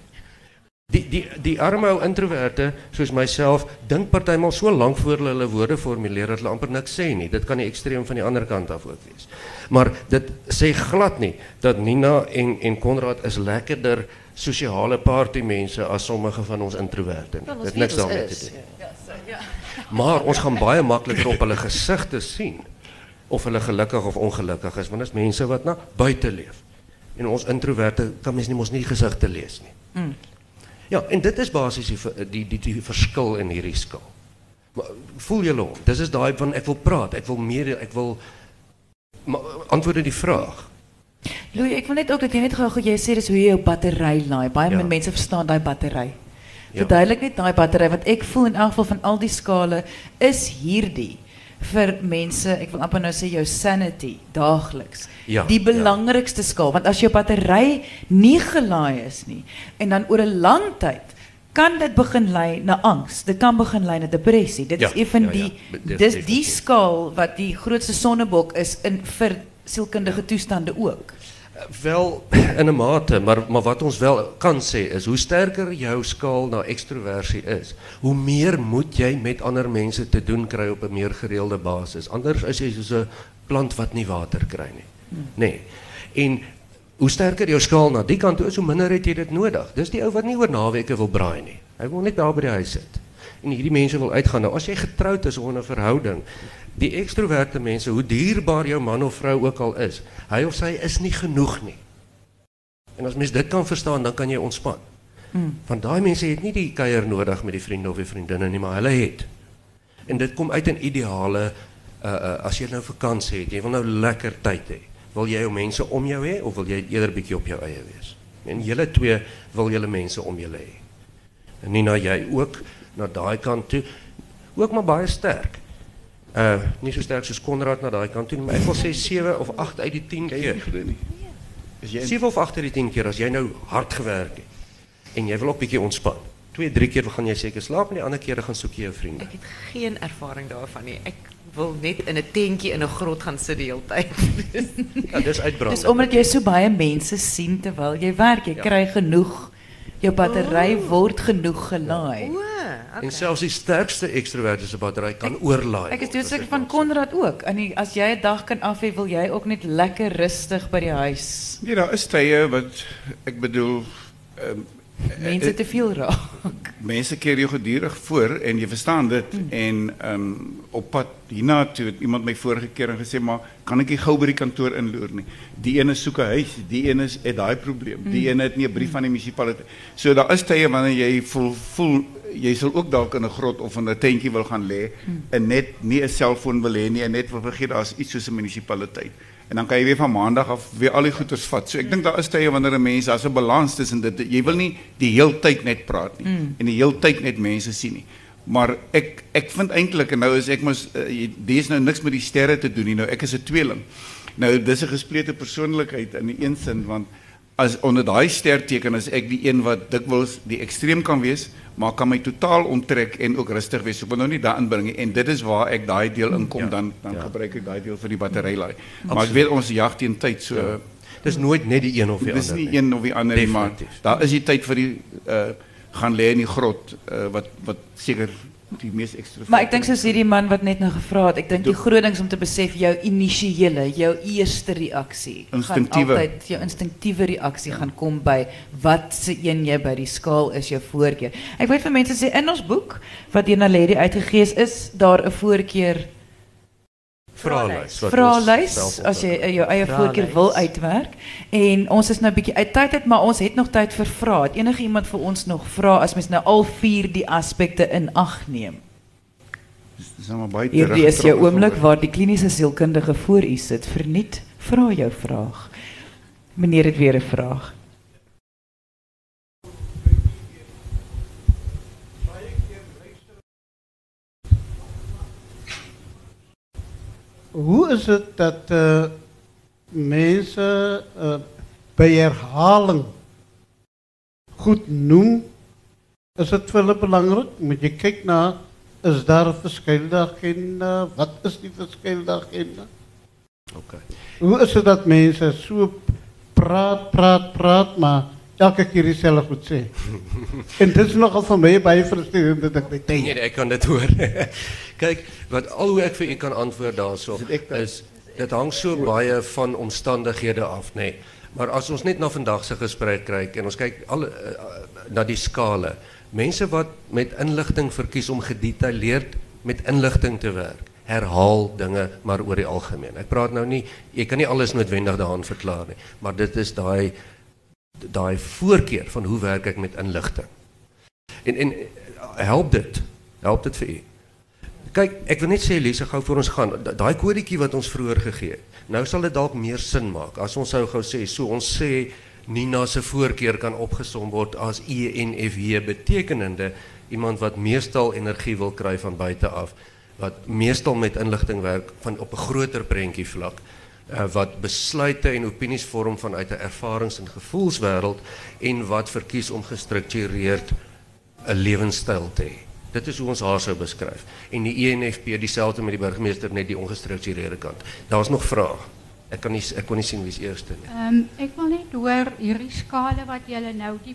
Die die die arme ou introverte soos myself dink partymal so lank voor hulle hulle woorde formuleer dat hulle amper niks sê nie. Dit kan die ekstreem van die ander kant af ook wees. Maar dit sê glad nie dat Nina en en Konrad is lekkerder sosiale party mense as sommige van ons introverte nie. Dit niks daarmee te doen. Ja, so ja. Maar ons gaan baie makliker op hulle gesigte sien of hulle gelukkig of ongelukkig is want dit is mense wat na buite leef. En ons introverte kan mens nie mos nie gesigte lees nie. Mm. Ja, en dit is basies die die die, die verskil in hierdie skaal. Maar voel julle hom? Dis is daai van ek wil praat, ek wil meer, ek wil antwoord op die vraag. Louis, ek wil net ook dat jy net gou gou jy sê dis hoe jy jou battery laai. Baie ja. mense verstaan daai battery. Ja. Verduidelik net daai battery want ek voel in elk geval van al die skale is hierdie vir mense, ek wil amper nou sê jou sanity daagliks. Ja, die ja. belangrikste skaal want as jou battery nie gelaai is nie en dan oor 'n lang tyd kan dit begin lei na angs. Dit kan begin lei na depressie. Dit Ja, is ja, ja, die dis die skaal wat die grootste sonnebok is in vir sielkundige toestande ook. Wel in 'n mate, maar maar wat ons wel kan sê is hoe sterker jou skaal na ekstroversie is, hoe meer moet jy met ander mense te doen kry op 'n meer gereelde basis. Anders is jy soos 'n plant wat nie water nie. Nee. En hoe sterker jou skaal na die kant is, hoe minder het jy dit nodig. Dis die ou wat nie oor naweke wil braai nie. Wil net daar by die huis sit. En hierdie mense wil uitgaan. Nou as jy is of in 'n verhouding, die ekstroverte mense, hoe dierbaar jou man of vrou ook al is, hy of sy is nie genoeg nie. En as mens dit kan verstaan, dan kan jy ontspan. Mm. Want daai mense het nie die kuier nodig met die vriende of die vriendinne nie, maar hulle het. En dit kom uit 'n ideale uh uh as jy nou vakansie het, jy wil nou lekker tyd hê. Wil jy jou mense om jou hê of wil jy eerder bietjie op jou eie wees? En julle twee wil julle mense om julle hê. En nie na jy ook na daai kant toe ook maar baie sterk. Uh nie so sterk soos Konrad na daai kant toe maar ek wil sê 7 of 8 uit die 10 keer. Is jy 7 of 8 uit die 10 keer as jy nou hard gewerk het en jy wil ook bietjie ontspan. Twee, drie keer gaan jy seker slaap en die ander kere gaan soek jy jou vriende. Ek het geen ervaring daarvan nie. Ek wil net in 'n tentjie in 'n grot gaan sit die hele tyd. Ja, dis uitbrand. Dis omdat jy so baie mense sien terwyl jy werk, jy kry genoeg. Jou battery word genoeg gelaai. En selfs die sterkste ekstroverte se battery kan oorlaai. Ek is doodseker ek van. Konrad ook. En die- as jy 'n dag kan af wil jy ook net lekker rustig by die huis. Nee, daar is tye wat ek bedoel ehm Mense te veel raak. mense keer jou gedurig voor en jy verstaan dit en ehm op pad hiernatoe het iemand my vorige keer en gesê maar kan ek nie gou by die kantoor inloer nie. Die ene soek 'n huis, die ene is- het daai probleem. Die ene het nie 'n brief van die munisipaliteit. So daar is tye wanneer jy voel voel jy sal ook dalk in 'n grot of in 'n tentjie wil gaan lê en net nie 'n selfoon wil hê nie en net wil vergeet daar's iets soos 'n munisipaliteit. En dan kan jy weer van maandag af weer al die goeders vat. So ek dink daar is tye wanneer 'n mens daar's 'n balans tussen dit. Jy wil nie die heeltyd net praat nie Mm. en die heeltyd net mense sien nie. Maar ek ek vind eintlik en nou is ek mos uh, dis nou niks met die sterre te doen nie. Nou ek is 'n tweeling. Nou dis 'n gesplete persoonlikheid in die een sin want as onder daai sterteken is ek die een wat dikwels die ekstreem kan wees, maar kan my totaal onttrek en ook rustig wees. Ek wil nou nie daarin bring nie en dit is waar ek daai deel inkom Ja, dan dan ja. gebruik ek daai deel vir die battery laai. Maar ek weet ons jag teen tyd so Ja. Dis nooit net die een of die Dis ander. nie nie. een of die ander nie, maar daar is die tyd vir die uh gaan lê in die grot uh, wat wat seker die. Maar ek dink soos hierdie man wat net nou gevra het, ek dink die groot ding is om te besef jou initiële, jou eerste reaksie Instinktiewe. gaan altyd jou instinktiewe reaksie gaan kom by wat se een jy by die skaal is jou voorkeur. Ek weet vir mense sê in ons boek wat deur Naledi uitgegee is, is daar 'n voorkeur Vraelys. vraelys self as jy ontwikkel. eh, jou eie voorkeur wil uitwerk en ons is nou 'n bietjie uit tyd uit maar ons het nog tyd vir vrae. Het enige iemand vir ons nog vra as mens nou al vier die aspekte in ag neem? Dis nou maar baie Hierdie is jou oomblik voor- waar die kliniese sielkundige voor u sit. Verniet, vra jou vraag. Meneer het weer 'n vraag. Hoe is het dat uh, mensen uh, bij herhaling goed noemen? Is het hulle belangrijk? Moet je kijken naar, is daar een verschillende agenda? Wat is die verschillende agenda? Okay. Hoe is het dat mensen zo praat, praat, praat, maar elke keer hetzelfde goed zeggen? en dit is nogal voor mij bij frustrerend. dat ik denk, Nee, nee, ek kan dit hoor. Kyk, wat al hoe ek vir u kan antwoord daarso Is dit ek dan? is dit hang so baie van omstandighede af, nê. Nee. Maar as ons net na vandag se gesprek kyk en ons kyk al uh, na die skale, mense wat met inligting verkies om gedetailleerd met inligting te werk, herhaal dinge maar oor die algemeen. Ek praat nou nie jy kan nie alles noodwendig daaraan verklaar nie, maar dit is daai daai voorkeur van hoe werk ek met inligting. En en eh, help dit. Help dit vir u. Kyk, ek wil net sê Lise gou voor ons gaan, da- daai kodetjie wat ons vroeër gegee het. Nou sal dit dalk meer sin maak as ons sou gou sê, so ons sê Nina se voorkeur kan opgesom word as ENFJ betekenende iemand wat meestal energie wil kry van buite af, wat meestal met inligting werk van op 'n groter prentjie vlak. Uh, wat besluite en opinies vorm vanuit 'n ervarings- en gevoelswêreld en wat verkies om gestruktureerd 'n lewenstyl te hê. Dit is hoe ons haar sou beskryf. En die ENFP dieselfde met die burgemeester net die ongestruktureerde kant. Daar's nog vrae. Ek kan nie ek kon nie sien wie's eerste nie. Ehm ek wil net hoor hierdie skale wat julle nou die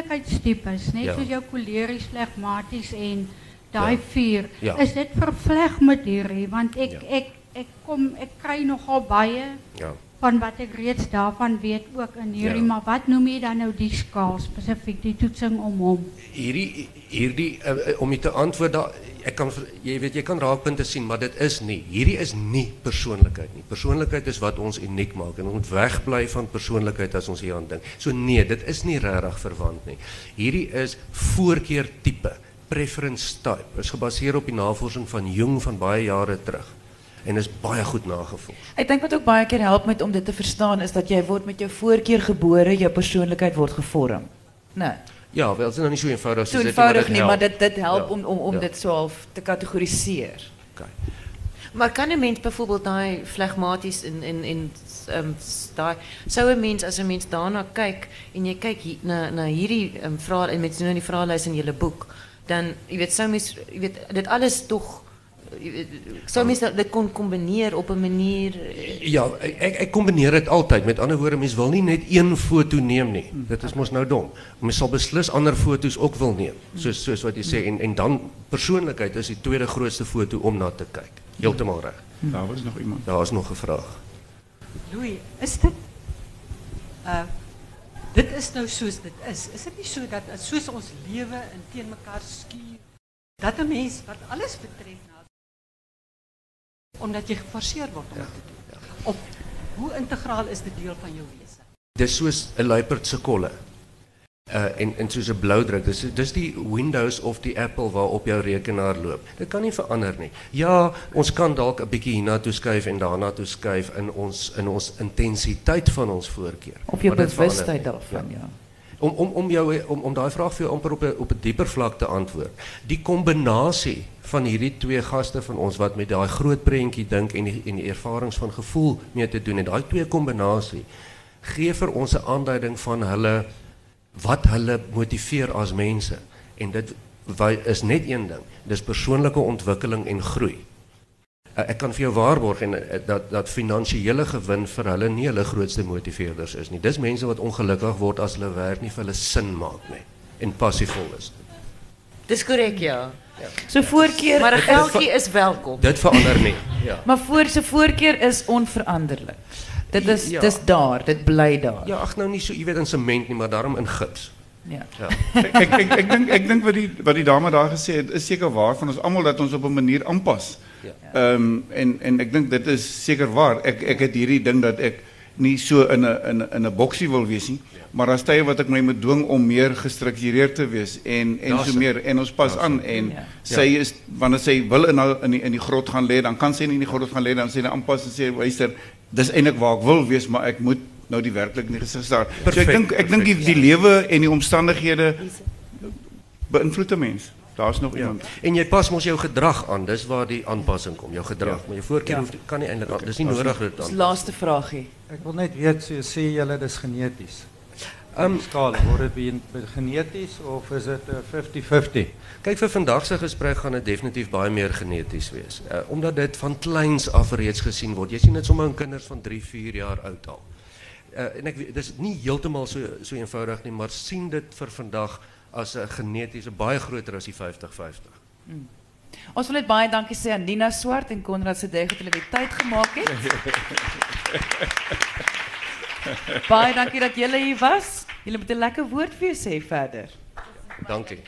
persoonlikheidstipes, net Ja. soos jou koleries, flegmaties en daai vier. Ja. Is dit vervleg met hierdie want ek Ja. ek ek kom ek kry nogal baie Ja. van wat ek reeds daarvan weet ook in hierdie, Ja. maar wat noem jy dan nou die skaal spesifiek die toetsing om hom? Hierdie hierdie uh, uh, om jy te antwoord daar ek kan jy weet jy kan raakpunte sien maar dit is nie hierdie is nie persoonlikheid nie. Persoonlikheid is wat ons uniek maak en ons moet wegbly van persoonlikheid as ons hieraan dink. So nee, dit is nie regtig verwant nie. Hierdie is voorkeur tipe, preference type. Is gebaseer op die navorsing van Jung van baie jare terug en is baie goed nagevolg. Ek dink wat ook baie keer help met om dit te verstaan is dat jy word met jou voorkeur gebore, jou persoonlikheid word gevorm. Nee. Ja, wel, dit is nou nie so eenvoudig So soos dit eenvoudig nie, maar dit dit help Ja, om om om ja. dit so half te kategoriseer. Okay. Maar kan een mens bijvoorbeeld daai flegmatisch in in in um, daai sou 'n mens as 'n mens daarna kyk en jy kyk hier, na na hierdie um, vrae en met nou die vraelys in julle boek, dan jy weet sou mens jy weet dit alles tog Ik zou mensen dat kon combineren op een manier... Eh, ja, ik combineer het altijd. Met andere woorden, mensen wil niet net één foto nemen. Nie. Dat is ons nou dom. Mensen zal beslissen andere foto's ook wil nemen. Zoals, zoals wat je zei. En, en dan, persoonlijkheid is die tweede grootste foto om naar te kijken. Helemaal recht. Daar was nog iemand. Daar was nog een vraag. Louis, is dit... Uh, dit is nou zoals dit is. Is het niet zo so dat soos ons leven en tegen elkaar skier, dat de mens wat alles betreft omdat jy geforseer word om dit te doen. Of hoe integraal is dit deel van jou wese? Dis soos 'n luiperd se kolle. Uh en en soos 'n bloudruk. Dis dis die Windows of die Apple waarop jou rekenaar loop. Dit kan nie verander nie. Ja, ons kan dalk 'n bietjie hiernatoe skuif en daarna toe skuif in ons in ons intensiteit van ons voorkeur. Of jou bewustheid daarvan, ja. Om om om jou om om daai vraag vir jou amper op 'n op 'n dieper vlak te antwoord. Die kombinasie van hierdie twee gaste van ons wat met daai groot prentjie dink en die en die ervarings van gevoel mee te doen en daai twee kombinasie gee vir ons 'n aanduiding van hulle wat hulle motiveer as mense en dit is net een ding dis persoonlike ontwikkeling en groei Uh, ek kan vir jou waarborg en uh, dat dat finansiële gewin vir hulle nie hulle grootste motiveerders is nie dis mense wat ongelukkig word as hulle werk nie vir hulle sin maak nie en passievol is Dis korrek ja. So voorkeur Maar 'n geldjie is welkom. dit verander nie ja Maar voor se voorkeur is onveranderlik. Dit is Ja. dis daar, dit bly daar. ja ag nou nie so jy weet in sement nie maar daarom in gips Ja. ja ek ek ek, ek dink ek dink wat die wat die dame daar gesê het is seker waar van ons almal dat ons op 'n manier aanpas. Ja. Ehm en en ek dink dit is seker waar. Ek ek het hierdie ding dat ek nie so in 'n in 'n in 'n boksie wil wees nie, maar daar's tye wat ek my moet dwing om meer gestruktureerd te wees en en so meer en ons pas aan en Ja. sy is wanneer sy wil in in die, in die grot gaan lê, dan kan sy nie in die grot gaan lê dan sy aanpas en sê luister, dis eintlik waar ek wil wees, maar ek moet nou die werklik nie gesig staar. So ek dink ek dink die, die lewe en die omstandighede beïnvloed 'n mens. Daar's nog Ja. iemand. En jy pas mos jou gedrag aan. Dis waar die aanpassing kom, jou gedrag. Maar jou voorkeur Ja. hoef kan nie eintlik dis nie nodig dit Dis aan. laaste vragie. Ek wil net weet, so sê julle dis geneties. Ehm, Um, skaal, word dit geneties of is dit 'n 50-50? Kyk vir vandag se gesprek gaan dit definitief baie meer geneties wees. Uh, omdat dit van kleins af reeds gesien word. Jy sien dit sommer in kinders van 3, 4 jaar oud al. Uh, en ek weet dis nie heeltemal so so eenvoudig nie, maar sien dit vir vandag as 'n genetiese baie groter as die 50-50. Ons wil net baie dankie sê aan Nina Swart en Konrad se deg dat hulle weer tyd gemaak het. baie dankie dat julle hier was. Julle moet 'n lekker woord vir jou sê verder. Dankie.